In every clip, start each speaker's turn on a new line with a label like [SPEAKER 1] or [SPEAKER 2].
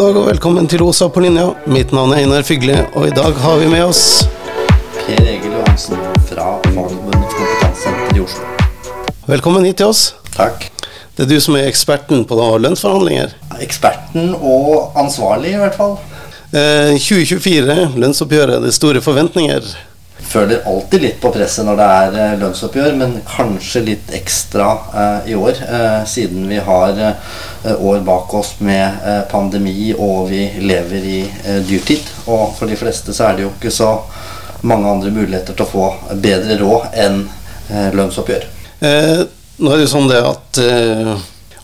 [SPEAKER 1] dag og velkommen til OSA på linja. Mitt navn er Einar Fygle, og i dag har vi med oss
[SPEAKER 2] Per Egil Johansen fra Fagforbundets kompetansesenter i Oslo.
[SPEAKER 1] Velkommen hit til oss.
[SPEAKER 2] Takk.
[SPEAKER 1] Det er du som er eksperten på lønnsforhandlinger.
[SPEAKER 2] Eksperten og ansvarlig, i hvert fall.
[SPEAKER 1] Eh, 2024, lønnsoppgjøret, det er store forventninger.
[SPEAKER 2] Føler alltid litt på presset når det er eh, lønnsoppgjør, men kanskje litt ekstra eh, i år, eh, siden vi har eh, år bak oss med eh, pandemi og vi lever i eh, dyrtid. Og for de fleste så er det jo ikke så mange andre muligheter til å få bedre råd enn lønnsoppgjør.
[SPEAKER 1] Nå er det jo sånn det at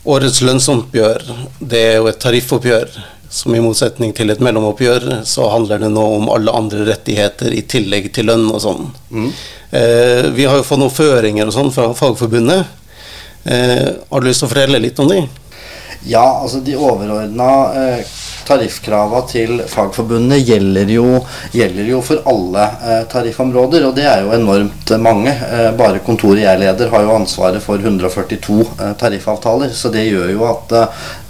[SPEAKER 1] årets lønnsoppgjør, det er jo et tariffoppgjør. Som i motsetning til et mellomoppgjør, så handler det nå om alle andre rettigheter i tillegg til lønn og sånn. Eh, vi har jo fått noen føringer og sånn fra Fagforbundet. Eh, har du lyst til å fortelle litt om de?
[SPEAKER 2] Ja, altså de overordna eh, tariffkrava til Fagforbundet gjelder jo, gjelder jo for alle eh, tariffområder, og det er jo enormt eh, mange. Eh, bare kontoret jeg leder har jo ansvaret for 142 eh, tariffavtaler, så det gjør jo at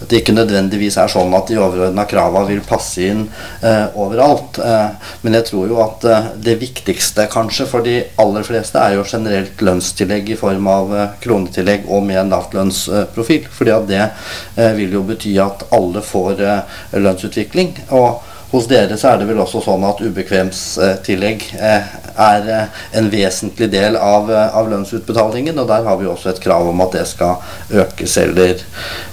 [SPEAKER 2] eh, det ikke nødvendigvis er sånn at de overordna krava vil passe inn eh, overalt. Eh, men jeg tror jo at eh, det viktigste kanskje for de aller fleste er jo generelt lønnstillegg i form av eh, kronetillegg og med en lavtlønnsprofil. fordi at det eh, vil jo bety at alle får eh, lønnsutvikling. Og hos dere så er det vel også sånn at ubekvemstillegg eh, er eh, en vesentlig del av, eh, av lønnsutbetalingen, og der har vi også et krav om at det skal økes eller,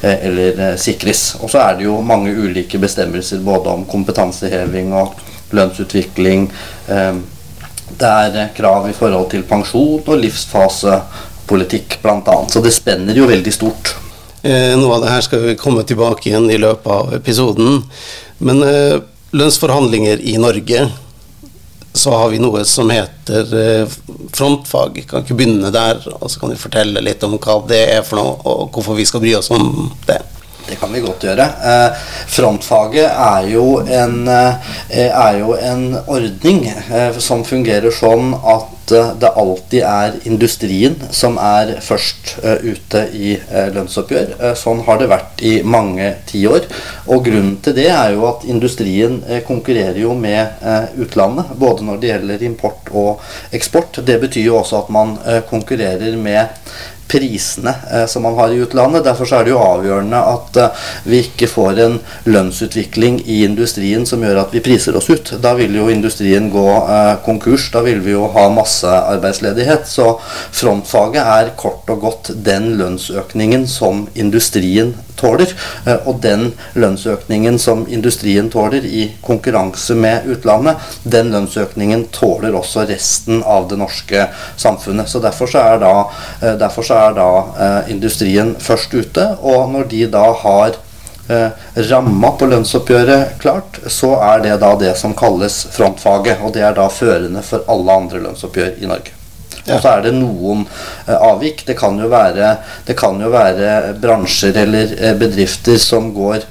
[SPEAKER 2] eller sikres. Og så er det jo mange ulike bestemmelser både om kompetanseheving og lønnsutvikling. Det er krav i forhold til pensjon og livsfasepolitikk bl.a. Så det spenner jo veldig stort.
[SPEAKER 1] Noe av det her skal vi komme tilbake igjen i løpet av episoden. Men lønnsforhandlinger i Norge, så har vi noe som heter eh, frontfag. Jeg kan ikke begynne der, og så kan du fortelle litt om hva det er for noe, og hvorfor vi skal bry oss om det.
[SPEAKER 2] Det kan vi godt gjøre. Eh, frontfaget er jo en, eh, er jo en ordning eh, som fungerer sånn at eh, det alltid er industrien som er først eh, ute i eh, lønnsoppgjør. Sånn har det vært i mange tiår. Og grunnen til det er jo at industrien konkurrerer jo med utlandet, både når det gjelder import og eksport. Det betyr jo også at man konkurrerer med prisene eh, som man har i utlandet. Derfor er det jo avgjørende at eh, vi ikke får en lønnsutvikling i industrien som gjør at vi priser oss ut. Da vil jo industrien gå eh, konkurs. Da vil vi jo ha massearbeidsledighet. Så frontfaget er kort og godt den lønnsøkningen som industrien tåler. Eh, og den lønnsøkningen som industrien tåler i konkurranse med utlandet, den lønnsøkningen tåler også resten av det norske samfunnet. Så derfor så er da, eh, derfor så er da eh, industrien først ute. Og når de da har ramma på lønnsoppgjøret klart, så er det da det som kalles frontfaget. Og det er da førende for alle andre lønnsoppgjør i Norge. Og så er det noen eh, avvik. Det kan, jo være, kan jo være bransjer eller eh, bedrifter som går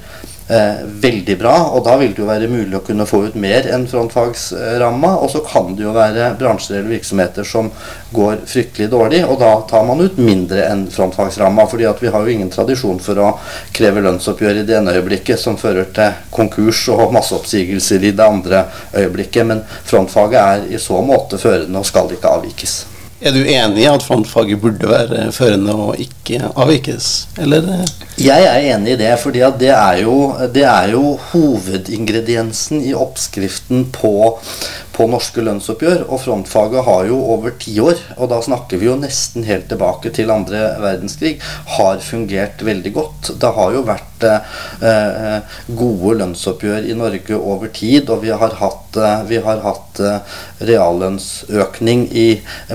[SPEAKER 2] eh, veldig bra, og da vil det jo være mulig å kunne få ut mer enn frontfagsramma. Og så kan det jo være bransjer eller virksomheter som går fryktelig dårlig, og da tar man ut mindre enn frontfagsramma. fordi at vi har jo ingen tradisjon for å kreve lønnsoppgjør i det ene øyeblikket som fører til konkurs og masseoppsigelser i det andre øyeblikket. Men frontfaget er i så måte førende og skal ikke avvikes.
[SPEAKER 1] Er du enig i at frontfaget burde være førende og ikke avvikes, eller?
[SPEAKER 2] Jeg er enig i det, for det det er jo hovedingrediensen i oppskriften på, på norske lønnsoppgjør. Og frontfaget har jo over ti år, og da snakker vi jo nesten helt tilbake til andre verdenskrig, har fungert veldig godt. Det har jo vært eh, gode lønnsoppgjør i Norge over tid, og vi har hatt, eh, vi har hatt eh, reallønnsøkning i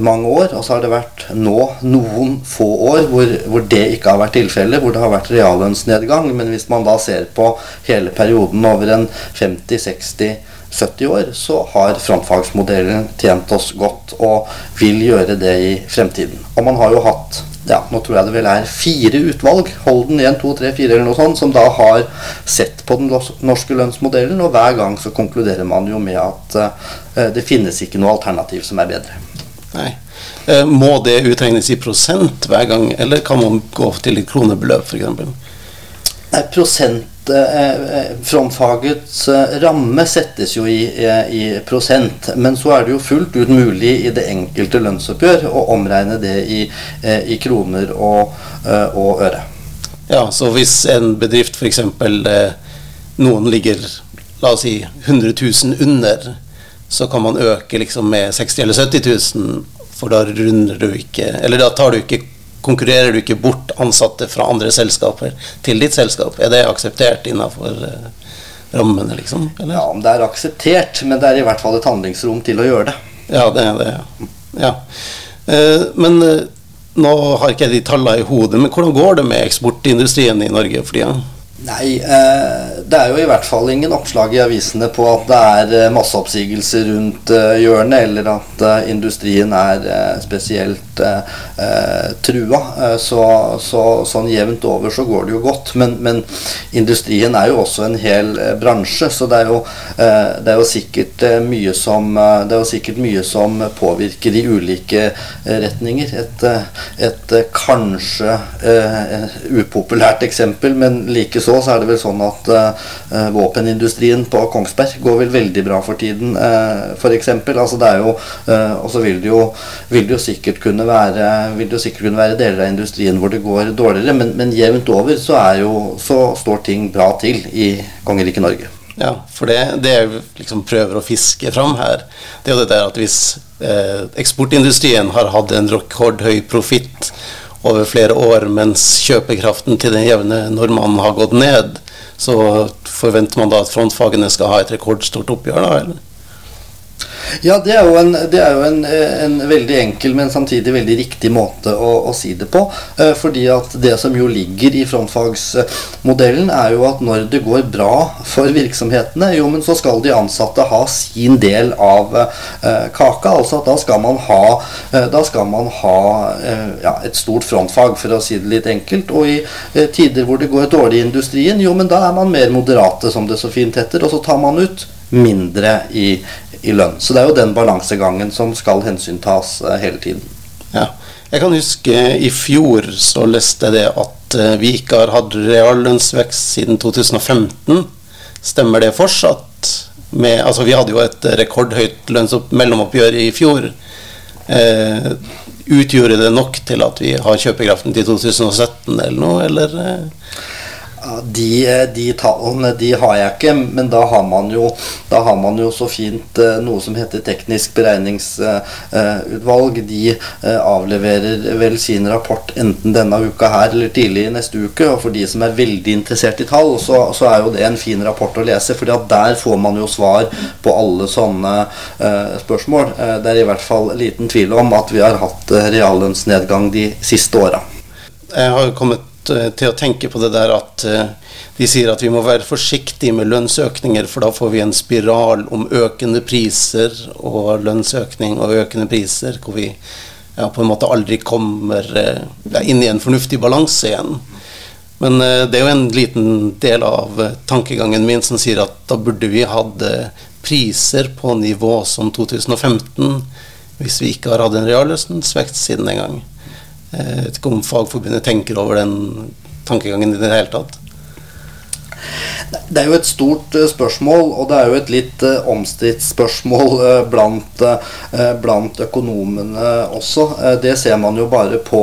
[SPEAKER 2] mange år. Og så har det vært nå noen få år hvor, hvor det ikke har vært tilfellet, hvor det har vært reallønnsnedgang. Men hvis man da ser på hele perioden over en 50-60-70 år, så har frontfagsmodellen tjent oss godt og vil gjøre det i fremtiden. Og man har jo hatt ja, nå tror jeg det vel er fire utvalg, Holden 1, 2, 3, 4 eller noe sånt, som da har sett på den norske lønnsmodellen, og hver gang så konkluderer man jo med at uh, det finnes ikke noe alternativ som er bedre.
[SPEAKER 1] Nei. Uh, Må det utregnes i prosent hver gang, eller kan man gå til et kronebeløp f.eks.?
[SPEAKER 2] Nei, prosent, frontfagets ramme settes jo i, i, prosent, men så er det jo fullt ut mulig i det enkelte lønnsoppgjør å omregne det i, i kroner og, og øre.
[SPEAKER 1] Ja, så hvis en bedrift f.eks. noen ligger la oss si 100 000 under, så kan man øke liksom med 60 eller 70 000, for da runder du ikke Eller da tar du ikke konkurrerer du ikke bort ansatte fra andre selskaper til ditt selskap? Er det akseptert innenfor eh, rammene, liksom?
[SPEAKER 2] Eller? Ja, om det er akseptert, men det er i hvert fall et handlingsrom til å gjøre det.
[SPEAKER 1] Ja, det er det. Ja. Eh, men eh, nå har ikke jeg de tallene i hodet, men hvordan går det med eksportindustrien i Norge for tida?
[SPEAKER 2] Nei, eh, det er jo i hvert fall ingen oppslag i avisene på at det er eh, masseoppsigelser rundt eh, hjørnet, eller at industrien er spesielt trua. Så, så, sånn jevnt over så går det jo godt. Men, men, industrien er jo også en hel bransje, så det er jo, det er jo sikkert mye som det er jo sikkert mye som påvirker i ulike retninger. Et, et kanskje upopulært eksempel, men like så så er det vel sånn at uh, våpenindustrien på Kongsberg går vel veldig bra for tiden, uh, f.eks. Altså det er jo uh, Og så vil det jo, vil det jo sikkert kunne være vil det jo sikkert kunne være deler av industrien hvor det går dårligere, men, men jevnt over så, er jo, så står ting bra til i kongeriket Norge.
[SPEAKER 1] Ja, for det, det jeg liksom prøver å fiske fram her, det er jo dette at hvis eh, eksportindustrien har hatt en rekordhøy profitt over flere år, mens kjøpekraften til den jevne nordmannen har gått ned, så forventer man da at frontfagene skal ha et rekordstort oppgjør, da? eller?
[SPEAKER 2] Ja, det er jo, en, er jo en, en, veldig enkel, men samtidig veldig riktig måte å, å si det på. Eh, fordi at det som jo ligger i frontfagsmodellen, er jo at når det går bra for virksomhetene, jo, men så skal de ansatte ha sin del av eh, kaka. Altså at da skal man ha, eh, da skal man ha eh, ja, et stort frontfag, for å si det litt enkelt. Og i eh, tider hvor det går dårlig i industrien, jo, men da er man mer moderate, som det så fint heter, og så tar man ut mindre i, i lønn. Så det er jo den balansegangen som skal hensyntas uh, hele tiden.
[SPEAKER 1] Ja. Jeg kan huske i fjor så leste jeg det at uh, vi ikke har hatt reallønnsvekst siden 2015. Stemmer det fortsatt? Med, altså vi hadde jo et rekordhøyt mellomoppgjør i fjor. Eh, utgjorde det nok til at vi har kjøpekraften til 2017 eller noe, eller?
[SPEAKER 2] De, de, tallene de har jeg ikke, men da har man jo, har man jo så fint uh, noe som heter teknisk beregningsutvalg. Uh, de avleverer vel sin rapport enten denne uka her eller tidlig i neste uke. Og for de som er veldig interessert i tall, så, så er jo det en fin rapport å lese. For der får man jo svar på alle sånne spørsmål. det er i hvert fall liten tvil om at vi har hatt reallønnsnedgang de siste åra.
[SPEAKER 1] Jeg har kommet Eh, til å tenke på det der at eh, de sier at vi må være forsiktige med lønnsøkninger, for da får vi en spiral om økende priser og lønnsøkning og økende priser, hvor vi ja, på en måte aldri kommer eh, ja, inn i en fornuftig balanse igjen. Men det er jo en liten del av tankegangen min som sier at da burde vi hatt priser på nivå som 2015 hvis vi ikke har hatt en reallønnsvekst siden den gang. Jeg vet ikke om Fagforbundet tenker over den tankegangen i det hele tatt.
[SPEAKER 2] Det er jo et stort uh, spørsmål, og det er jo et litt uh, omstridt spørsmål uh, blant, blant, økonomene også. det ser man jo bare på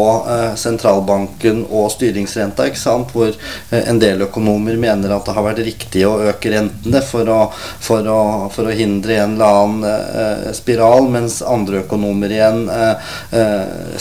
[SPEAKER 2] sentralbanken og styringsrenta, ikke sant? hvor en del økonomer mener at det har vært riktig å øke rentene for å, for å, for å hindre en eller annen spiral, mens andre økonomer igjen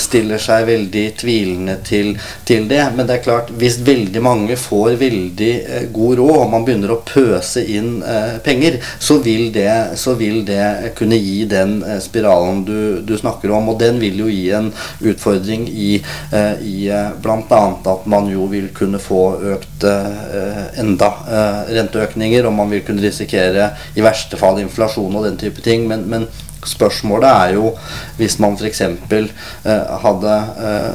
[SPEAKER 2] stiller seg veldig tvilende til, til, det. Men det er klart, hvis veldig mange får veldig god råd, og man begynner å pøse inn eh, penger, så vil, det, så vil, det, kunne gi den eh, spiralen du, du, snakker om. Og den vil jo gi en utfordring i, eh, i eh, bl.a. at man jo vil kunne få økt eh, enda eh, renteøkninger, og man vil kunne risikere i verste fall inflasjon og den type ting. men, men Spørsmålet er jo hvis man f.eks. Eh, hadde eh,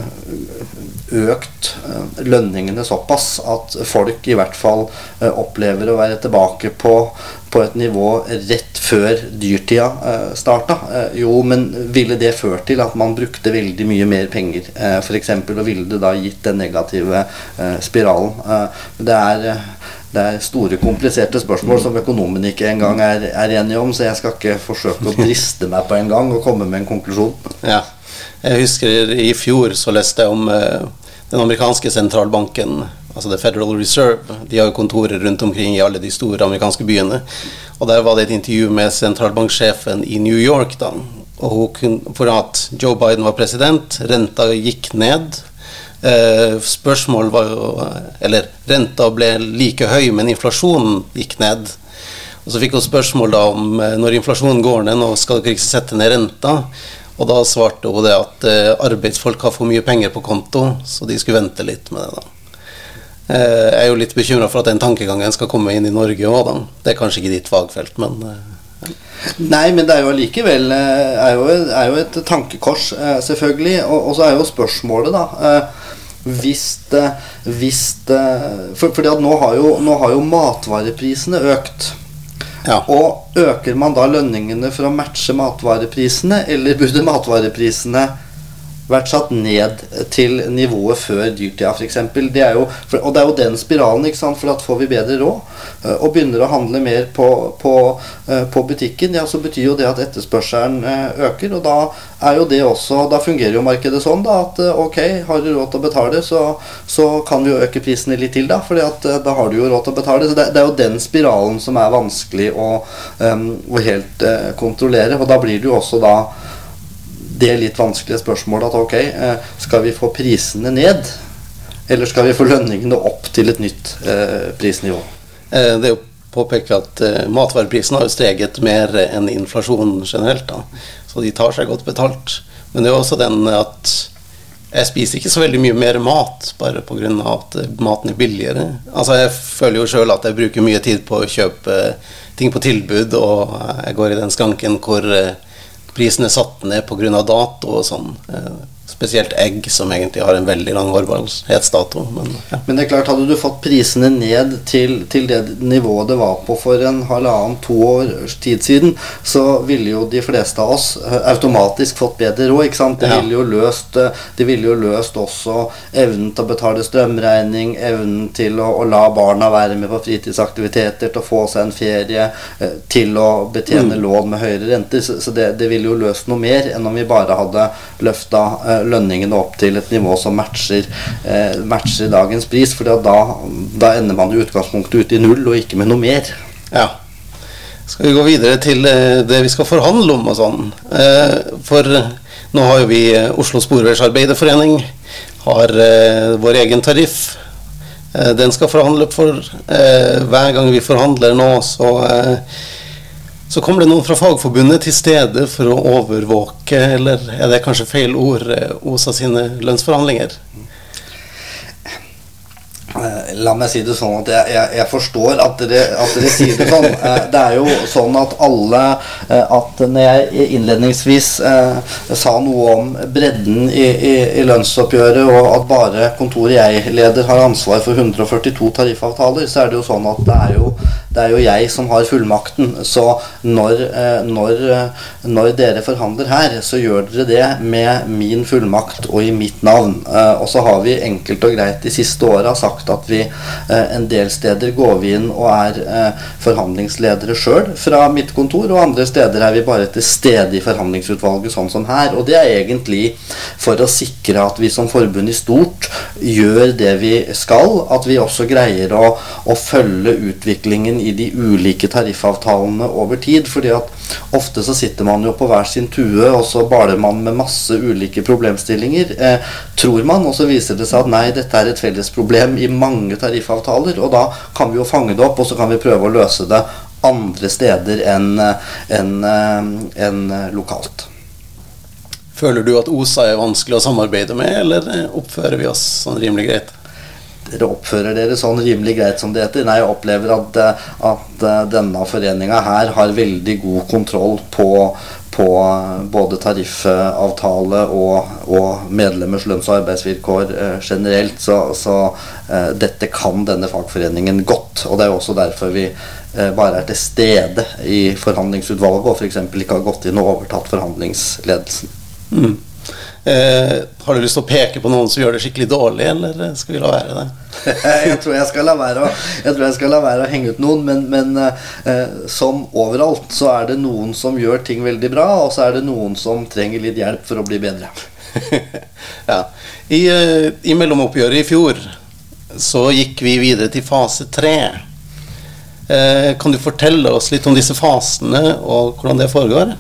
[SPEAKER 2] økt eh, lønningene såpass at folk i hvert fall eh, opplever å være tilbake på, på et nivå rett før dyrtida starta. Jo, men ville det ført til at man brukte veldig mye mer penger, f.eks., og ville det da gitt den negative spiralen? det er det er store, kompliserte spørsmål som økonomene ikke engang er, er enige om, så jeg skal ikke forsøke å driste meg på en gang og komme med en konklusjon.
[SPEAKER 1] Ja. Jeg husker i fjor så leste jeg om uh, den amerikanske sentralbanken, altså The Federal Reserve. De har jo kontorer rundt omkring i alle de store amerikanske byene. Og der var det et intervju med sentralbanksjefen i New York, da. Og hun, for at Joe Biden var president, renta gikk ned. Eh, spørsmål var jo Eller renta ble like høy, men inflasjonen gikk ned. Og så fikk hun spørsmål da om eh, når inflasjonen går ned, nå skal dere ikke sette ned renta. Og da svarte hun det at eh, arbeidsfolk har for mye penger på konto, så de skulle vente litt med det. da. Jeg er jo litt bekymra for at den tankegangen skal komme inn i Norge òg, da. Det er kanskje ikke ditt fagfelt, men
[SPEAKER 2] Nei, men det er jo allikevel er, er, jo et tankekors, selvfølgelig. Og, så er jo spørsmålet, da hvis det, hvis det for, fordi at nå har, jo, nå har jo matvareprisene økt. Ja. Og øker man da lønningene for å matche matvareprisene, eller burde matvareprisene vært satt ned til nivået før dyrtida, f.eks. Det er jo, og det er jo den spiralen, ikke sant? for at får vi bedre råd eh, og begynner å handle mer på, på, eh, på, butikken, ja, så betyr jo det at etterspørselen eh, øker. Og da er jo det også Da fungerer jo markedet sånn da, at ok, har du råd til å betale, så, så kan vi jo øke prisene litt til, da. For da har du jo råd til å betale. Så det, det, er jo den spiralen som er vanskelig å, um, å helt uh, kontrollere. Og da blir det jo også da det litt vanskelige spørsmålet at ok, eh, skal vi få prisene ned? Eller skal vi få lønningene opp til et nytt eh, prisnivå?
[SPEAKER 1] Eh, det er jo påpeke at eh, matvareprisene har steget mer enn inflasjonen generelt. Da. Så de tar seg godt betalt. Men det er også den at jeg spiser ikke så veldig mye mer mat bare pga. at maten er billigere. Altså Jeg føler jo sjøl at jeg bruker mye tid på å kjøpe ting på tilbud, og jeg går i den skanken hvor prisene satt ned pga. dato og sånn. Eh, spesielt egg, som egentlig har en veldig lang holdbarhetsdato. Men,
[SPEAKER 2] ja. men, det er klart, hadde du fått prisene ned til, til, det nivået det var på for en halvannen-to års tid siden, så ville jo de fleste av oss eh, automatisk fått bedre råd. ikke sant? Det, ja. ville jo løst, de ville jo løst også evnen til å betale strømregning, evnen til å, å, la barna være med på fritidsaktiviteter, til å få seg en ferie, til å betjene mm. lån med høyere renter. Så, så det, det, ville jo løst noe mer enn om vi bare hadde løfta lønningene opp til et nivå som matcher, eh, matcher dagens pris. For da, da, ender man i utgangspunktet ute i null, og ikke med noe mer.
[SPEAKER 1] Ja. Skal vi gå videre til eh, det vi skal forhandle om og sånn? Eh, for nå har jo vi Oslo Sporveisarbeiderforening har vår egen tariff. Den skal forhandle for. hver gang vi forhandler nå, så så kommer det noen fra Fagforbundet til stede for å overvåke, eller er det kanskje feil ord, eh, OSA sine lønnsforhandlinger?
[SPEAKER 2] Eh, la meg si det sånn at jeg, jeg, jeg forstår at dere, at dere, sier det sånn. Eh, det er jo sånn at alle At når jeg innledningsvis eh, sa noe om bredden i, i, i, lønnsoppgjøret, og at bare kontoret jeg leder har ansvar for 142 tariffavtaler, så er det jo sånn at det er jo det er jo jeg som har fullmakten. Så når, eh, når, eh, når, dere forhandler her, så gjør dere det med min fullmakt og i mitt navn. Eh, og så har vi enkelt og greit de siste åra sagt at vi en del steder går vi inn og er forhandlingsledere sjøl fra mitt kontor, og andre steder er vi bare til stede i forhandlingsutvalget, sånn som her. Og det er egentlig for å sikre at vi som forbund i stort gjør det vi skal, at vi også greier å, å følge utviklingen i de ulike tariffavtalene over tid. fordi at ofte så sitter man jo på hver sin tue, og så baler man med masse ulike problemstillinger, eh, tror man. Og så viser det seg at nei, dette er et felles problem i mange tariffavtaler. Og da kan vi jo fange det opp, og så kan vi prøve å løse det andre steder enn en, eh, en lokalt.
[SPEAKER 1] Føler du at OSA er vanskelig å samarbeide med, eller oppfører vi oss sånn rimelig greit?
[SPEAKER 2] Dere oppfører dere sånn rimelig greit som det heter. Nei, jeg opplever at, eh, at eh, denne foreninga her har veldig god kontroll på, på både tariffavtale og, og, medlemmers lønns- og arbeidsvilkår eh, generelt. Så, så eh, dette kan denne fagforeningen godt. Og det er jo også derfor vi eh, bare er til stede i forhandlingsutvalget og f.eks. ikke har gått inn og overtatt forhandlingsledelsen.
[SPEAKER 1] Mm. Eh, har du lyst til å peke på noen som gjør det skikkelig dårlig, eller skal vi la være det?
[SPEAKER 2] jeg, tror jeg, skal la være å, jeg tror jeg skal la være å henge ut noen, men, men eh, som overalt så er det noen som gjør ting veldig bra, og så er det noen som trenger litt hjelp for å bli bedre.
[SPEAKER 1] ja. I, eh, I mellomoppgjøret i fjor så gikk vi videre til fase tre. Eh, kan du fortelle oss litt om disse fasene og hvordan det foregår?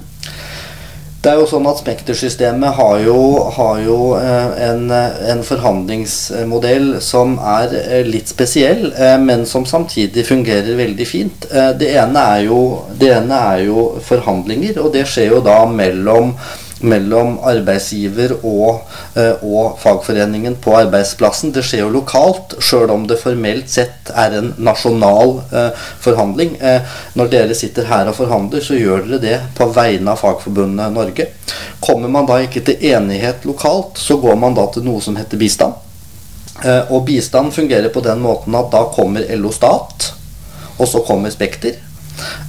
[SPEAKER 2] Det er jo sånn at Spektersystemet har jo, har jo eh, en, en, forhandlingsmodell som er eh, litt spesiell, eh, men som samtidig fungerer veldig fint. Det ene er jo, det ene er jo forhandlinger, og det skjer jo da mellom mellom arbeidsgiver og, eh, og, fagforeningen på arbeidsplassen. Det skjer jo lokalt, sjøl om det formelt sett er en nasjonal eh, forhandling. Eh, når dere sitter her og forhandler, så gjør dere det på vegne av Fagforbundet Norge. Kommer man da ikke til enighet lokalt, så går man da til noe som heter bistand. Og bistand fungerer på den måten at da kommer LO Stat, og så kommer Spekter.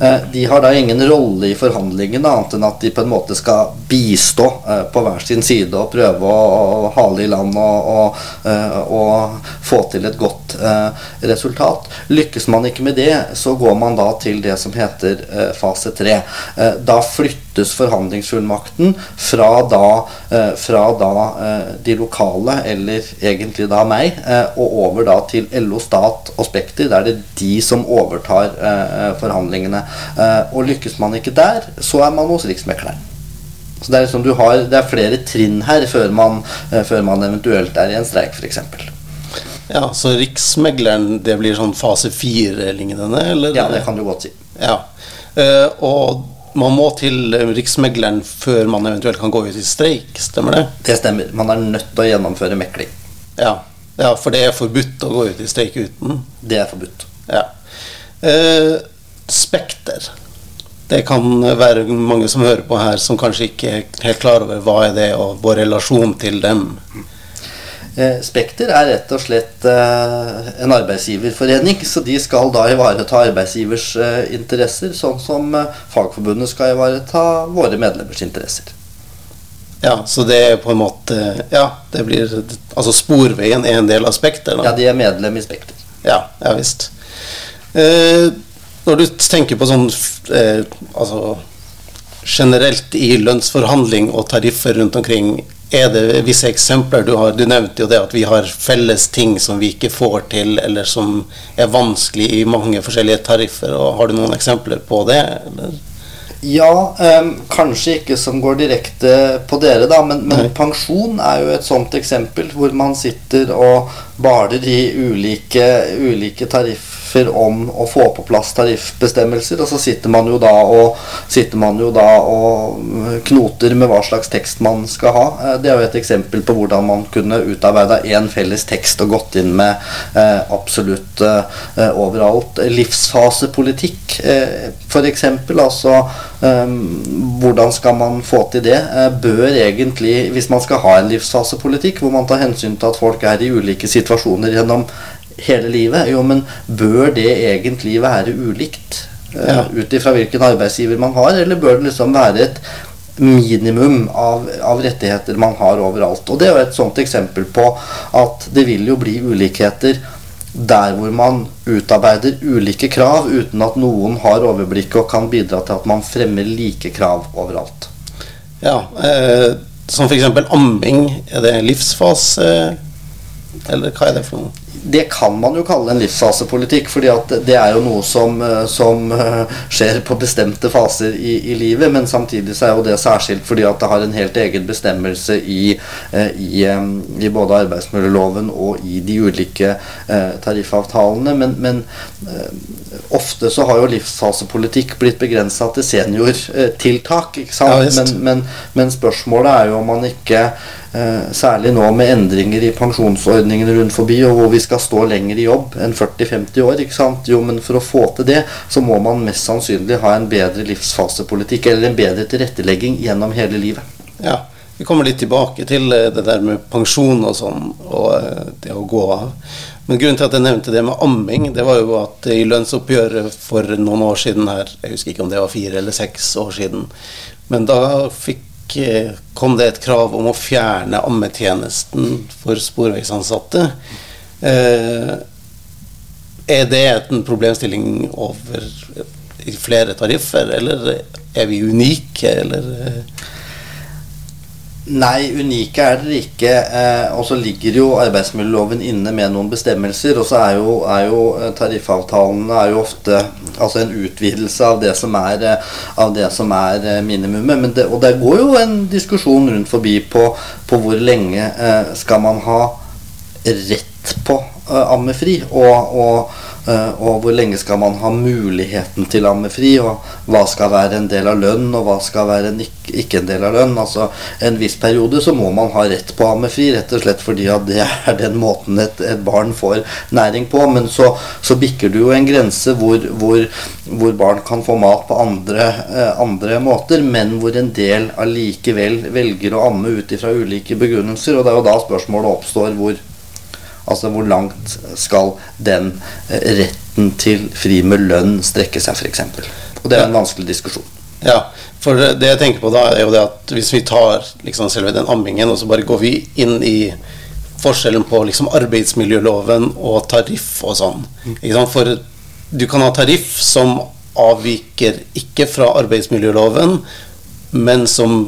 [SPEAKER 2] Eh, de har da ingen rolle i forhandlingene annet enn at de på en måte skal bistå eh, på hver sin side og prøve å hale i land og, og, eh, og få til et godt resultat. Lykkes man ikke med det, så går man da til det som heter fase tre. Da flyttes forhandlingsfullmakten fra da, fra da de lokale, eller egentlig da meg, og over da til LO Stat og Spekter. Da er det de som overtar forhandlingene. Eh, og lykkes man ikke der, så er man hos Riksmekleren. Så det er, liksom har, det er flere trinn her før man, eh, før man eventuelt er i en streik, f.eks.
[SPEAKER 1] Ja, Så Riksmegleren det blir sånn fase fire-lignende? eller?
[SPEAKER 2] Ja, det kan du godt si.
[SPEAKER 1] Ja, uh, Og man må til Riksmegleren før man eventuelt kan gå ut i streik, stemmer det?
[SPEAKER 2] Det stemmer. Man er nødt til å gjennomføre mekling.
[SPEAKER 1] Ja, ja for det er forbudt å gå ut i streik uten?
[SPEAKER 2] Det er forbudt.
[SPEAKER 1] Ja. Uh, spekter. Det kan være mange som hører på her, som kanskje ikke er helt klar over hva er det og vår relasjon til dem.
[SPEAKER 2] Eh, spekter er rett og slett eh, en arbeidsgiverforening, så de skal da ivareta arbeidsgivers eh, interesser, sånn som Fagforbundet skal ivareta våre medlemmers interesser.
[SPEAKER 1] Ja, så det er på en måte Ja, det blir Altså Sporveien er en del av Spekter?
[SPEAKER 2] Da. Ja, de er medlem i Spekter.
[SPEAKER 1] Ja, ja visst. Eh, når du tenker på sånn eh, altså generelt i lønnsforhandling og tariffer rundt omkring, er det visse eksempler du har? Du nevnte jo det at vi har felles ting som vi ikke får til, eller som er vanskelig i mange forskjellige tariffer. og Har du noen eksempler på det? Eller?
[SPEAKER 2] Ja, um, kanskje ikke som går direkte på dere, da, men, men pensjon er jo et sånt eksempel hvor man sitter og baler i ulike, ulike tariffer treffer om å få på plass tariffbestemmelser, og så sitter man jo da og, man jo da og knoter med hva slags tekst man skal ha. Eh, det er jo et eksempel på hvordan man kunne utarbeida én felles tekst og gått inn med eh, absolutt eh, overalt. Livsfasepolitikk, eh, f.eks. Altså eh, hvordan skal man få til det? Eh, bør egentlig, hvis man skal ha en livsfasepolitikk hvor man tar hensyn til at folk er i ulike situasjoner gjennom hele livet. Jo, men bør det egentlig være ulikt? Uh. Ut ifra hvilken arbeidsgiver man har, eller bør det liksom være et minimum av, av, rettigheter man har overalt? Og det er jo et sånt eksempel på at det vil jo bli ulikheter der hvor man utarbeider ulike krav uten at noen har overblikket og kan bidra til at man fremmer like krav overalt.
[SPEAKER 1] Ja, eh, som f.eks. amming. Er det livsfase, eller hva er det for noe?
[SPEAKER 2] Det kan man jo kalle en livsfasepolitikk, fordi at det er jo noe som, eh, som eh, skjer på bestemte faser i, i, livet. Men samtidig så er jo det særskilt fordi at det har en helt egen bestemmelse i, eh, i, i både arbeidsmiljøloven og i de ulike tariffavtalene. Men, men ofte så har jo livsfasepolitikk blitt begrensa til seniortiltak. ikke sant? Ja, men, men, men spørsmålet er jo om man ikke særlig nå med endringer i pensjonsordningene rundt forbi, og hvor vi skal stå lenger i jobb enn 40-50 år. ikke sant? Jo, men for å få til det, så må man mest sannsynlig ha en bedre livsfasepolitikk, eller en bedre tilrettelegging gjennom hele livet.
[SPEAKER 1] Ja, vi kommer litt tilbake til eh, det der med pensjon og sånn, og eh, det å gå av. Men grunnen til at jeg nevnte det med amming, det var jo at i lønnsoppgjøret for noen år siden her, jeg husker ikke om det var fire eller seks år siden, men da fikk kom det et krav om å fjerne ammetjenesten for sporveisansatte. Er det en problemstilling over flere tariffer, eller er vi unike, eller
[SPEAKER 2] Nei, unike er dere ikke. Eh, og så ligger jo arbeidsmiljøloven inne med noen bestemmelser. Og så er jo, er jo eh, tariffavtalene er jo ofte altså en utvidelse av det som er, eh, av det som er eh, minimumet. Det, og det går jo en diskusjon rundt forbi på, på hvor lenge eh, skal man ha rett på eh, ammefri. og, og og hvor lenge skal man ha muligheten til ammefri, og hva skal være en del av lønn, og hva skal være en ikke, ikke, en del av lønn. Altså En viss periode så må man ha rett på ammefri, rett og slett fordi at det er den måten et, et barn får næring på. Men så, så bikker du jo en grense hvor, hvor, hvor barn kan få mat på andre, eh, andre, måter, men hvor en del allikevel velger å amme ut ifra ulike begrunnelser. Og det er jo da spørsmålet oppstår hvor Altså hvor langt skal den eh, retten til fri med lønn strekke seg, f.eks. Og det er en vanskelig diskusjon.
[SPEAKER 1] Ja, for det jeg tenker på da, er jo det at hvis vi tar liksom selve den ammingen, og så bare går vi inn i forskjellen på liksom arbeidsmiljøloven og tariff og sånn. For du kan ha tariff som avviker ikke fra arbeidsmiljøloven, men som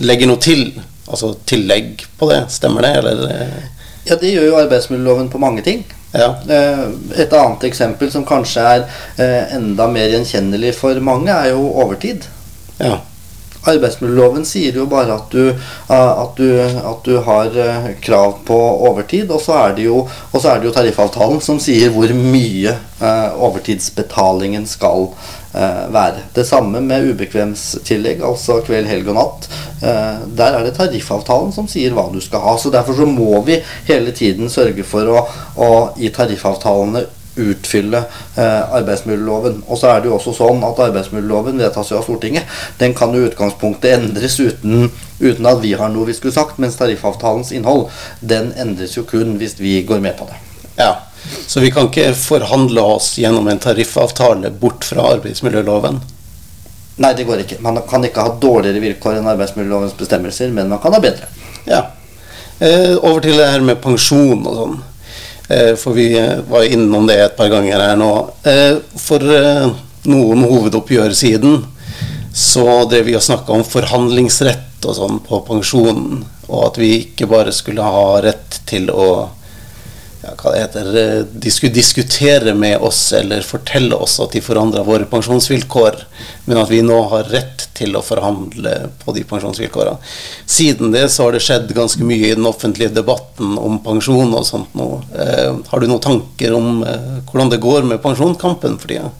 [SPEAKER 1] legger noe til. Altså tillegg på det. Stemmer det, eller?
[SPEAKER 2] Ja, det gjør jo arbeidsmiljøloven på mange ting.
[SPEAKER 1] Ja.
[SPEAKER 2] Eh, et annet eksempel som kanskje er eh, enda mer gjenkjennelig for mange, er jo overtid.
[SPEAKER 1] Ja.
[SPEAKER 2] Arbeidsmiljøloven sier jo bare at du, at du, at du har eh, krav på overtid, og så, jo, og så er det jo tariffavtalen som sier hvor mye overtidsbetalingen skal være. Det samme med ubekvemstillegg, altså kveld, helg og natt. Eh, der er det tariffavtalen som sier hva du skal ha. så Derfor så må vi hele tiden sørge for å, å i tariffavtalene utfylle eh, arbeidsmiljøloven. Og så er det jo også sånn at arbeidsmiljøloven vedtas jo av Stortinget. Den kan jo utgangspunktet endres uten, uten, at vi har noe vi skulle sagt, mens tariffavtalens innhold den endres jo kun hvis vi går med på det.
[SPEAKER 1] Ja, Så vi kan ikke forhandle oss gjennom en tariffavtale bort fra arbeidsmiljøloven?
[SPEAKER 2] Nei, det går ikke. Man kan ikke ha dårligere vilkår enn arbeidsmiljølovens bestemmelser, men man kan ha bedre.
[SPEAKER 1] Ja. Eh, over til det her med pensjon og sånn. Eh, for vi eh, var innom det et par ganger her nå. Eh, for noe hovedoppgjør siden så drev vi og snakka om forhandlingsrett og sånn på pensjonen. Og at vi ikke bare skulle ha rett til å hva det heter, eh, de diskutere med oss eller fortelle oss at de forandra våre pensjonsvilkår, men at vi nå har rett til å forhandle på de pensjonsvilkårene. Siden det så har det skjedd ganske mye i den offentlige debatten om pensjon og sånt nå. Eh, har du noen tanker om eh, hvordan det går med pensjonskampen for tida?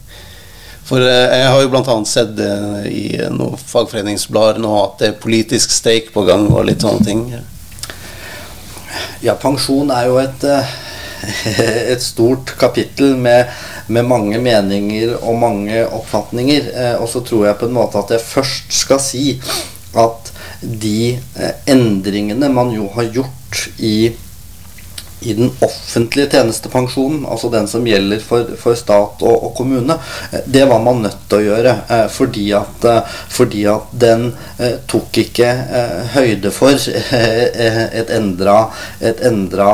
[SPEAKER 1] For eh, jeg har jo bl.a. sett eh, i noen fagforeningsblader nå at det er politisk steik på gang og litt sånne ting.
[SPEAKER 2] Ja, pensjon er jo et et stort kapittel med, med, mange meninger og mange oppfatninger. Eh, og så tror jeg på en måte at jeg først skal si at de eh, endringene man jo har gjort i i den offentlige tjenestepensjonen, altså den som gjelder for, for stat og, og, kommune, eh, det var man nødt til å gjøre. Eh, fordi, at, eh, fordi, at, den tok ikke høyde for et endra, et endra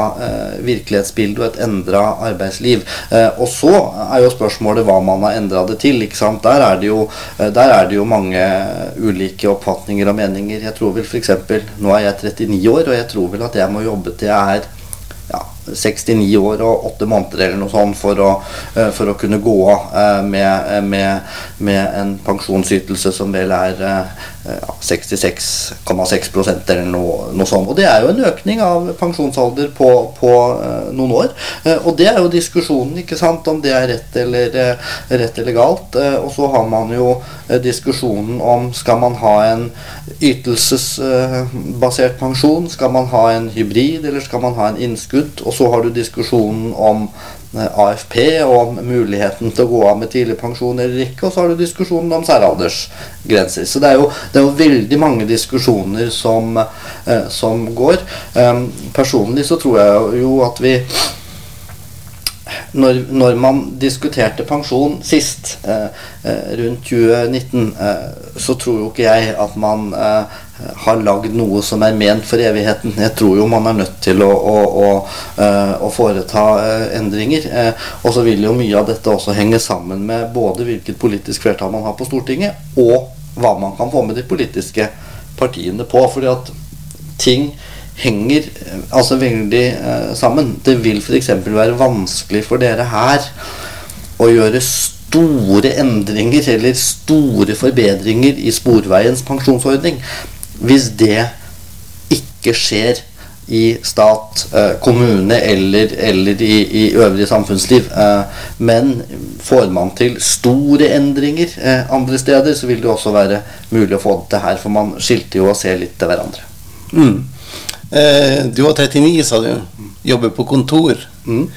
[SPEAKER 2] virkelighetsbilde og et endra arbeidsliv. og så er jo spørsmålet hva man har endra det til. Der er det, jo, der, er det jo, mange ulike oppfatninger og meninger. Jeg tror vel f.eks. Nå er jeg 39 år, og jeg tror vel at jeg må jobbe til jeg er 69 år og 8 måneder eller noe sånt for å, eh, for å kunne gå av eh, med, med, med, en pensjonsytelse som vel er 66,6 eller noe, noe, sånt. Og det er jo en økning av pensjonsalder på, på noen år. Og det er jo diskusjonen, ikke sant, om det er rett eller, rett eller galt. Og så har man jo diskusjonen om skal man ha en ytelsesbasert pensjon, skal man ha en hybrid, eller skal man ha en innskudd? Og så har du diskusjonen om AFP og om muligheten til å gå av med tidlig pensjon eller ikke. Og så har du diskusjonen om særaldersgrenser. Så det er jo, det er jo veldig mange diskusjoner som, eh, som går. Um, personlig så tror jeg jo at vi når, når, man diskuterte pensjon sist, eh, eh rundt 2019, eh, så tror jo ikke jeg at man eh, har lagd noe som er ment for evigheten. Jeg tror jo man er nødt til å, å, å, eh, å foreta endringer. og så vil jo mye av dette også henge sammen med både hvilket politisk flertall man har på Stortinget, og hva man kan få med de politiske partiene på. fordi at ting henger eh, altså veldig eh, sammen. Det vil f.eks. være vanskelig for dere her å gjøre store endringer eller store forbedringer i Sporveiens pensjonsordning hvis det ikke skjer i stat, eh, kommune eller, eller i, i, øvrig samfunnsliv. Eh, men får man til store endringer eh, andre steder, så vil det også være mulig å få det til her. For man skilter jo og ser litt til hverandre.
[SPEAKER 1] Mm. Eh, du var 39, sa du. Jobber på kontor. Mm.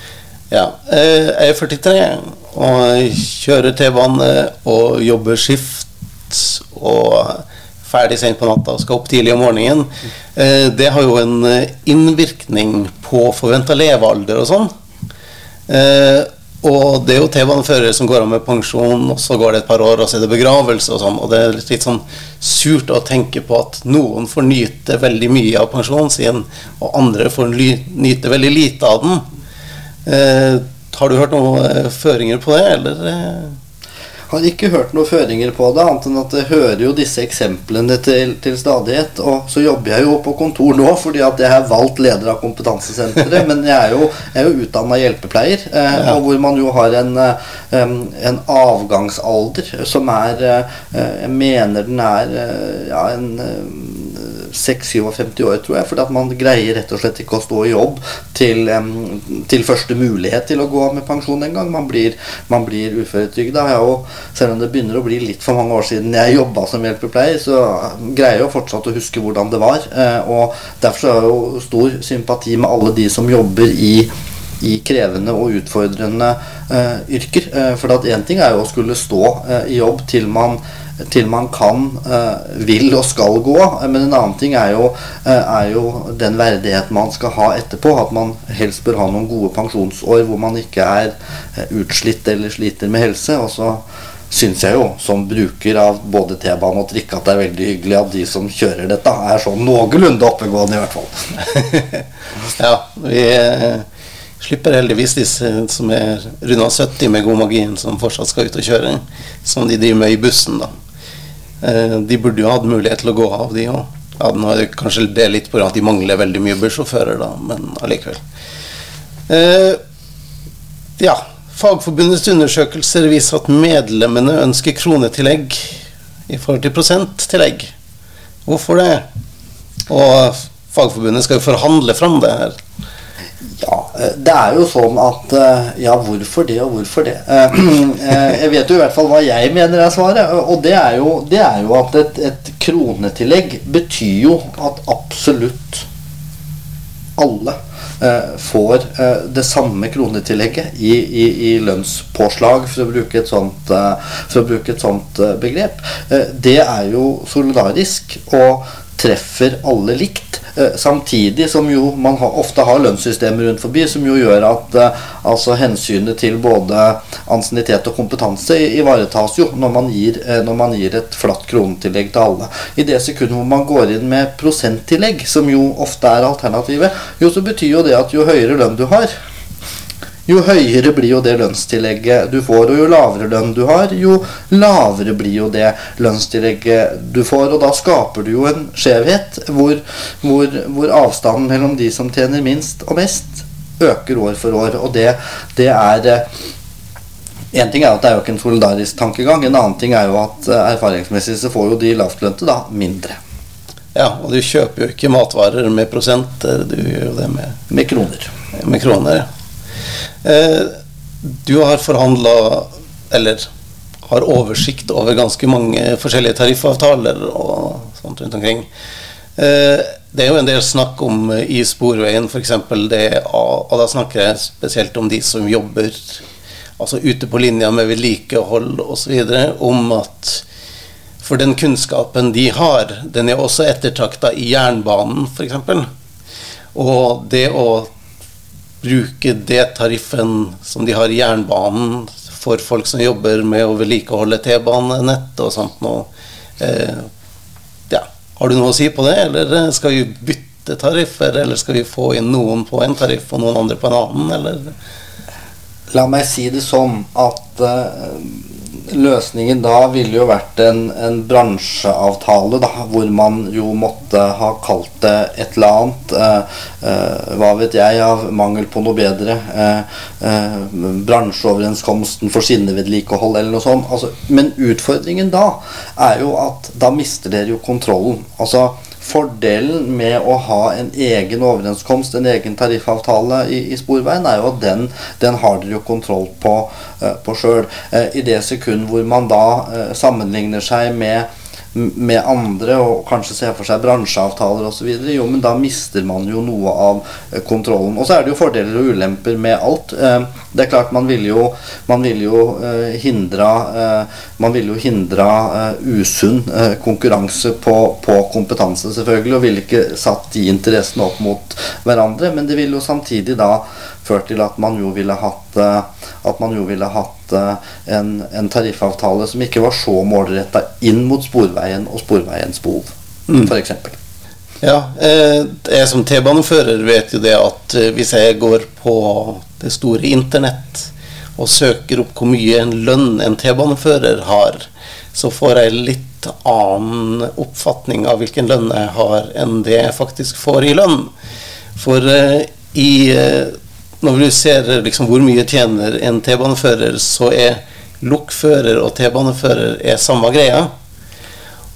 [SPEAKER 1] Ja. Eh, jeg er 43 og kjører T-bane og jobber skift og ferdig sent på natta og skal opp tidlig om morgenen. Eh, det har jo en eh, innvirkning på forventa levealder og sånn. Eh, og det er jo T-baneførere som går av med pensjon, og så går det et par år, og så er det begravelse og sånn. Og det er litt sånn surt å tenke på at noen får nyte veldig mye av pensjonen sin, og andre får nyte veldig lite av den. Har du hørt noen føringer på det, eller? Eh?
[SPEAKER 2] Har ikke hørt noen føringer på det, annet enn at jeg hører jo disse eksemplene til, til stadighet. Og så jobber jeg jo på kontor nå fordi at jeg har valgt leder av kompetansesenteret. men jeg er jo, jeg jo utdanna hjelpepleier, eh, ja. og hvor man jo har en, eh, en avgangsalder som er eh, Jeg mener den er ja, en 56 år, tror jeg. At man greier rett og slett ikke å stå i jobb til, til første mulighet til å gå av med pensjon en gang. Man blir, man blir uføretrygda. Selv om det begynner å bli litt for mange år siden jeg jobba som hjelpepleier, så greier jeg jo fortsatt å huske hvordan det var. Eh, og derfor har jeg jo stor sympati med alle de som jobber i i krevende og utfordrende uh, yrker. Uh, for én ting er jo å skulle stå uh, i jobb til man til man kan, eh, vil og skal gå. Men en annen ting er jo, eh, er jo den verdigheten man skal ha etterpå. At man helst bør ha noen gode pensjonsår hvor man ikke er eh, utslitt eller sliter med helse. Og så syns jeg jo, som bruker av både T-bane og trikk, at det er veldig hyggelig at de som kjører dette, er sånn noenlunde oppegående, i hvert fall.
[SPEAKER 1] ja, vi slipper heldigvis disse som er runda 70 med god magi, som fortsatt skal ut og kjøre, som de driver med i bussen, da. Eh, de burde jo hatt mulighet til å gå av, de òg. Ja, nå er det kanskje det litt pga. at de mangler veldig mye bussjåfører, da, men allikevel. Eh, ja. Fagforbundets undersøkelser viser at medlemmene ønsker kronetillegg i forhold til prosenttillegg. Hvorfor det? Og Fagforbundet skal jo forhandle fram det her.
[SPEAKER 2] Eh, det er jo sånn at eh, Ja, hvorfor det, og hvorfor det? Eh, jeg vet jo i hvert fall hva jeg mener er svaret. Og det er jo, det er jo at et, et, kronetillegg betyr jo at absolutt alle får det samme kronetillegget i, i, i, lønnspåslag, for å bruke et sånt, for å bruke et sånt begrep. Det er jo solidarisk og treffer alle likt. Eh, samtidig som jo man ofte har lønnssystemer rundt forbi som jo gjør at eh, altså hensynet til både ansiennitet og kompetanse ivaretas jo når man, gir, eh, når man gir et flatt kronetillegg til alle. I det sekundet hvor man går inn med prosenttillegg, som jo ofte er alternativet, jo så betyr jo det at jo høyere lønn du har, jo høyere blir jo det lønnstillegget du får. Og jo lavere lønn du har, jo lavere blir jo det lønnstillegget du får. Og da skaper du jo en skjevhet hvor, hvor, hvor avstanden mellom de som tjener minst og mest, øker år for år. Og det, det er en ting er at det er jo ikke en solidarisk tankegang. En annen ting er jo at eh, erfaringsmessig så får jo de lavtlønte da mindre.
[SPEAKER 1] Ja, og du kjøper jo ikke matvarer med prosenter, du gjør jo det med
[SPEAKER 2] Med kroner.
[SPEAKER 1] Med kroner, ja. Eh, du har forhandla, eller har oversikt over ganske mange forskjellige tariffavtaler og sånt rundt omkring. Eh, det er jo en del snakk om i Sporveien f.eks. det, og da snakker jeg spesielt om de som jobber altså ute på linja med vedlikehold osv., om at for den kunnskapen de har, den er også ettertrakta i jernbanen f.eks. Og det å bruke det tariffen som de har i jernbanen for folk som jobber med å vedlikeholde T-banenett og sånt noe. Eh, ja. Har du noe å si på det, eller skal vi bytte tariffer, eller skal vi få inn noen på en tariff og noen andre på en annen, eller?
[SPEAKER 2] La meg si det sånn at uh, løsningen da ville jo vært en, en bransjeavtale, da, hvor man jo måtte ha kalt det et eller annet. Eh, eh, hva vet jeg, av mangel på noe bedre. Eh, eh bransjeoverenskomsten for skinnevedlikehold eller noe sånt. Altså, men utfordringen da er jo at da mister dere jo kontrollen. Altså Fordelen med å ha en egen overenskomst, en egen tariffavtale i, i Sporveien, er jo at den, den har dere jo kontroll på, uh, på sjøl. Uh, I det sekund hvor man da uh, sammenligner seg med med andre og kanskje se for seg bransjeavtaler osv., jo, men da mister man jo noe av eh, kontrollen. Og så er det jo fordeler og ulemper med alt. Eh, det er klart man ville jo, man vil jo eh, hindra Man ville jo hindra usunn konkurranse på, på, kompetanse, selvfølgelig, og ville ikke satt de interessene opp mot hverandre, men det ville jo samtidig da ført til at man jo ville hatt, at man jo ville hatt en, en tariffavtale som ikke var så målretta inn mot Sporveien og Sporveiens behov, mm. f.eks.
[SPEAKER 1] Ja, eh, jeg som T-banefører vet jo det at eh, hvis jeg går på det store internett og søker opp hvor mye en lønn en T-banefører har, så får jeg litt annen oppfatning av hvilken lønn jeg har, enn det jeg faktisk får i lønn. For eh, i når du ser liksom hvor mye tjener en T-banefører, så er lokfører og T-banefører er samme greia.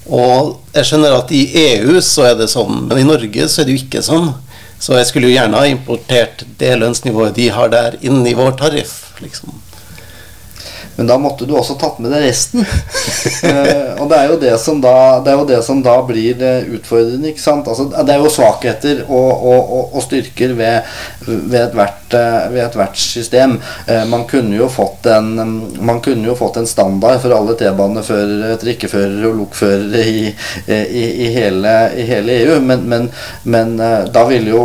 [SPEAKER 1] Og jeg skjønner at i EU så er det sånn, men i Norge så er det jo ikke sånn. Så jeg skulle jo gjerne ha importert det lønnsnivået de har der, inn i vår tariff. liksom.
[SPEAKER 2] Men da måtte du også tatt med deg resten. uh, og det er, jo det, som da, det er jo det som da blir uh, utfordrende. ikke sant? Altså, det er jo svakheter og, og, og, og styrker ved, ved, ethvert, ved ethvert system. man, kunne jo fått en, man kunne jo fått en standard for alle T-baneførere, trikkeførere og lokførere i, i, i, hele, i, hele, EU, men, men, men da, ville jo,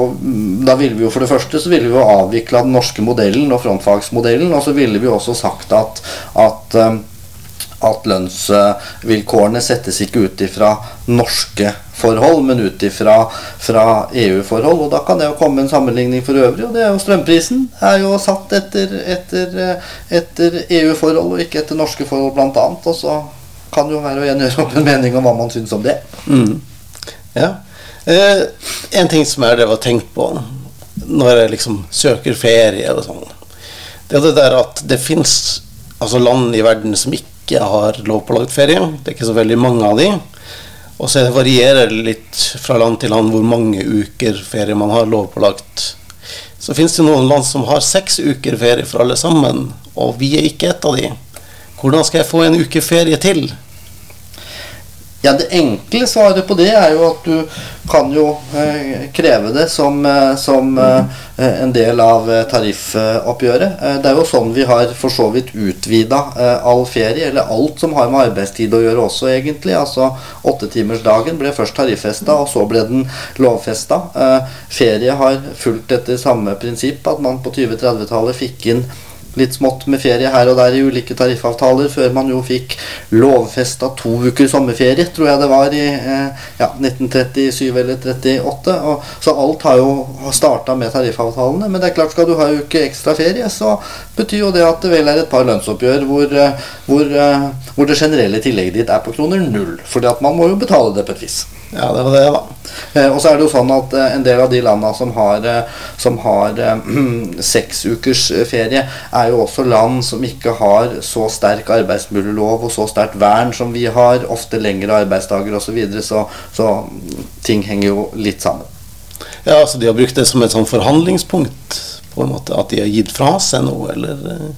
[SPEAKER 2] da ville vi jo for det første så ville vi jo avvikla den norske modellen og frontfagsmodellen, og så ville vi også sagt at at, eh, at lønnsvilkårene settes ikke ut ifra norske forhold, men ut ifra EU-forhold. Og da kan det jo komme en sammenligning for øvrig, og det er jo strømprisen er jo satt etter, etter, etter EU-forhold og ikke etter norske forhold, annet. Og så kan det jo være å gjøre opp en mening om hva man syns om det.
[SPEAKER 1] Mm. Ja. Eh, en ting som jeg har tenkt på når jeg liksom søker ferie og sånn, det er det der at det fins altså land i verden som ikke har lovpålagt ferie. Det er ikke så veldig mange av de. Og så varierer det litt fra land til land hvor mange uker ferie man har lovpålagt. Så fins det noen land som har seks uker ferie for alle sammen, og vi er ikke et av de. Hvordan skal jeg få en uke ferie til?
[SPEAKER 2] Ja, Det enkle svaret på det er jo at du kan jo eh, kreve det som, eh, som eh, en del av tariffoppgjøret. Det er jo sånn vi har for så vidt utvida all ferie, eller alt som har med arbeidstid å gjøre også, egentlig. Altså Åttetimersdagen ble først tariffesta, og så ble den lovfesta. ferie har fulgt etter samme prinsipp, at man på 20-30-tallet fikk inn litt smått med ferie her og der i ulike tariffavtaler, før man jo fikk lovfesta to uker sommerferie, tror jeg det var i eh, ja, 1937 eller 38. Og, så alt har jo starta med tariffavtalene. Men det er klart, skal du ha en uke ekstra ferie, så betyr jo det at det vel er et par lønnsoppgjør hvor, eh, hvor, eh, hvor det generelle tillegget ditt er på kroner null. fordi at man må jo betale det på et vis.
[SPEAKER 1] Ja, det var det, da.
[SPEAKER 2] Eh, og så er det jo sånn at eh, en del av de landene som har, eh, som har seks ukers ferie, er jo også land som ikke har så sterk arbeidsmiljølov og så sterkt vern som vi har. Ofte lengre arbeidsdager osv. Så, videre, så Så ting henger jo litt sammen.
[SPEAKER 1] Ja, altså de har brukt det som et sånn forhandlingspunkt, på en måte? At de har gitt fra seg noe, eller?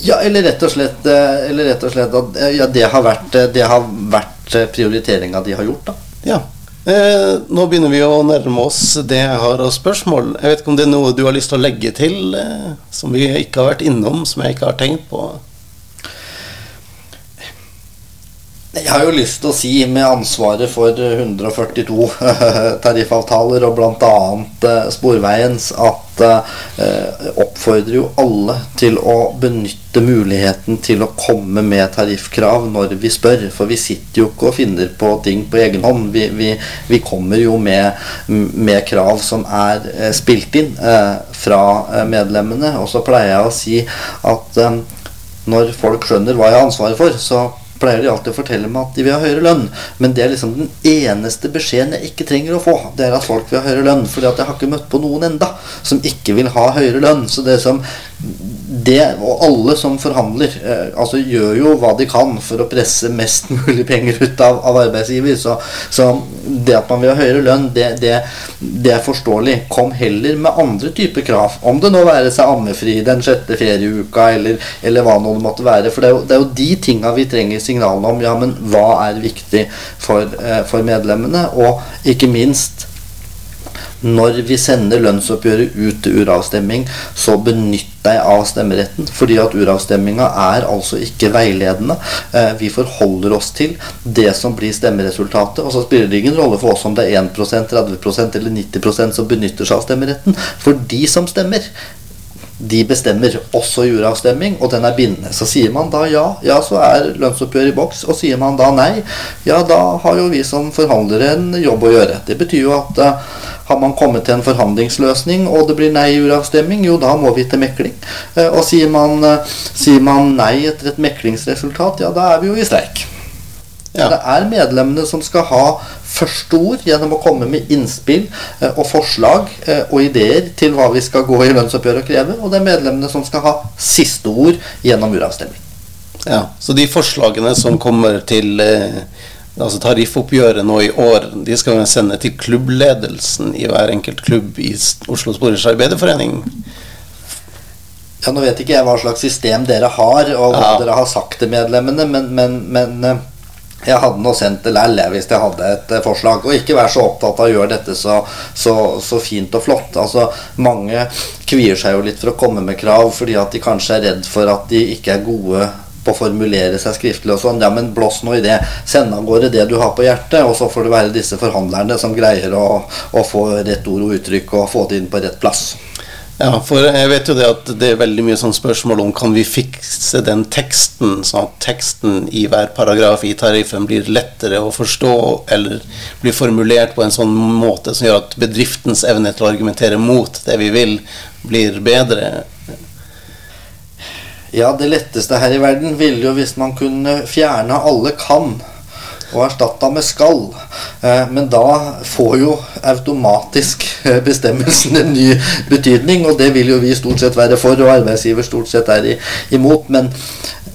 [SPEAKER 2] Ja, eller rett og slett, eller rett og slett at ja, det har vært, det har vært prioriteringa de har gjort, da.
[SPEAKER 1] Ja. Eh, nå begynner vi å nærme oss det jeg har av spørsmål. Jeg vet ikke om det er noe du har lyst til å legge til eh, som vi ikke har vært innom, som jeg ikke har tenkt på?
[SPEAKER 2] Jeg har jo lyst til å si, med ansvaret for 142 tariffavtaler og bl.a. Eh, Sporveiens, at jeg oppfordrer jo alle til å benytte muligheten til å komme med tariffkrav når vi spør. For vi sitter jo ikke og finner på ting på egen hånd. Vi, vi, vi kommer jo med, med, krav som er eh, spilt inn eh, fra eh, medlemmene. Og så pleier jeg å si at eh, når folk skjønner hva jeg har ansvaret for, så pleier de alltid å fortelle meg at de vil ha høyere lønn. Men det er liksom den eneste beskjeden jeg ikke trenger å få. Det er at folk vil ha høyere lønn. Fordi at jeg har ikke møtt på noen enda som ikke vil ha høyere lønn. Så det som det, og alle som forhandler, eh, altså gjør jo hva de kan for å presse mest mulig penger ut av, av arbeidsgiver. Så, så, det at man vil ha høyere lønn, det, det, det, er forståelig. Kom heller med andre typer krav. Om det nå være seg ammefri den sjette ferieuka, eller, eller hva nå det måtte være. For det er jo, det er jo de tinga vi trenger signalene om. Ja, men hva er viktig for, eh, for medlemmene? Og ikke minst når vi sender lønnsoppgjøret ut til uravstemming, så benytt deg av stemmeretten. Fordi at uravstemminga er altså ikke veiledende. Eh, vi forholder oss til det som blir stemmeresultatet. Og så spiller det ingen rolle for oss om det er 1% 30% eller 90% som benytter seg av stemmeretten. For de som stemmer, de bestemmer også juravstemning, og den er bindende. Så sier man da ja, ja, så er lønnsoppgjøret i boks. Og sier man da nei, ja, da har jo vi som forhandlere en jobb å gjøre. Det betyr jo at uh, har man kommet til en forhandlingsløsning, og det blir nei-uravstemning, jo, da må vi til mekling. Uh, og sier man, uh, sier man, nei etter et meklingsresultat, ja, da er vi jo i streik. Ja. Det er medlemmene som skal ha første ord gjennom å komme med innspill eh, og forslag eh, og ideer til hva vi skal gå i lønnsoppgjør og kreve, og det er medlemmene som skal ha siste ord gjennom uravstemning.
[SPEAKER 1] Ja, Så de forslagene som kommer til eh, altså tariffoppgjøret nå i år, de skal vi sende til klubbledelsen i hver enkelt klubb i Oslo Sporers Arbeiderforening?
[SPEAKER 2] Ja, Nå vet ikke jeg hva slags system dere har, og hva ja. dere har sagt til medlemmene, men, men, men eh, jeg hadde nå sendt det lell hvis jeg hadde et eh, forslag. Og ikke være så opptatt av å gjøre dette så, så, så, fint og flott. Altså, Mange kvier seg jo litt for å komme med krav fordi at de kanskje er redd for at de ikke er gode på å formulere seg skriftlig og sånn. Ja, men blås nå i det. Send av gårde det du har på hjertet, og så får det være disse forhandlerne som greier å, å få rett ord og uttrykk og få det inn på rett plass.
[SPEAKER 1] Ja, for jeg vet jo det at det er veldig mye sånn spørsmål om kan vi fikse den teksten, sånn at teksten i hver paragraf i tariffen blir lettere å forstå, eller blir formulert på en sånn måte som gjør at bedriftens evne til å argumentere mot det vi vil, blir bedre.
[SPEAKER 2] Ja, det letteste her i verden ville jo hvis man kunne fjerne alle kan og erstatta med skal. Eh, men da får jo automatisk eh, bestemmelsen en ny betydning, og det vil jo vi stort sett være for, og arbeidsgiver stort sett er imot. Men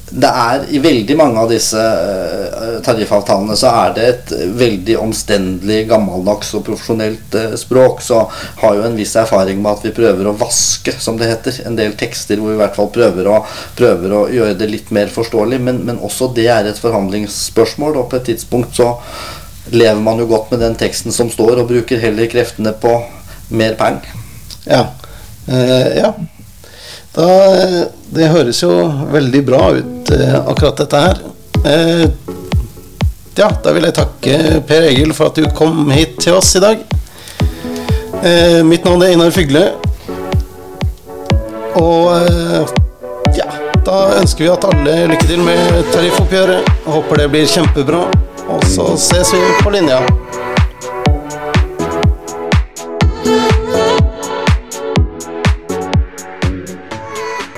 [SPEAKER 2] det er i veldig mange av disse uh, tariffavtalene så er det et veldig omstendelig, gammeldags og profesjonelt uh, språk. Så har jo en viss erfaring med at vi prøver å vaske, som det heter, en del tekster hvor vi i hvert fall prøver å, prøver å gjøre det litt mer forståelig. Men, men, også det er et forhandlingsspørsmål, og på et tidspunkt så lever man jo godt med den teksten som står, og bruker heller kreftene på mer peng.
[SPEAKER 1] Ja. Uh, ja. Da, det høres jo veldig bra ut, eh, akkurat dette her. Eh, ja, da vil jeg takke Per Egil for at du kom hit til oss i dag. Eh, mitt navn er Einar Fygle. Og ja, da ønsker vi at alle lykke til med tariffoppgjøret. Håper det blir kjempebra. Og så ses vi på linja.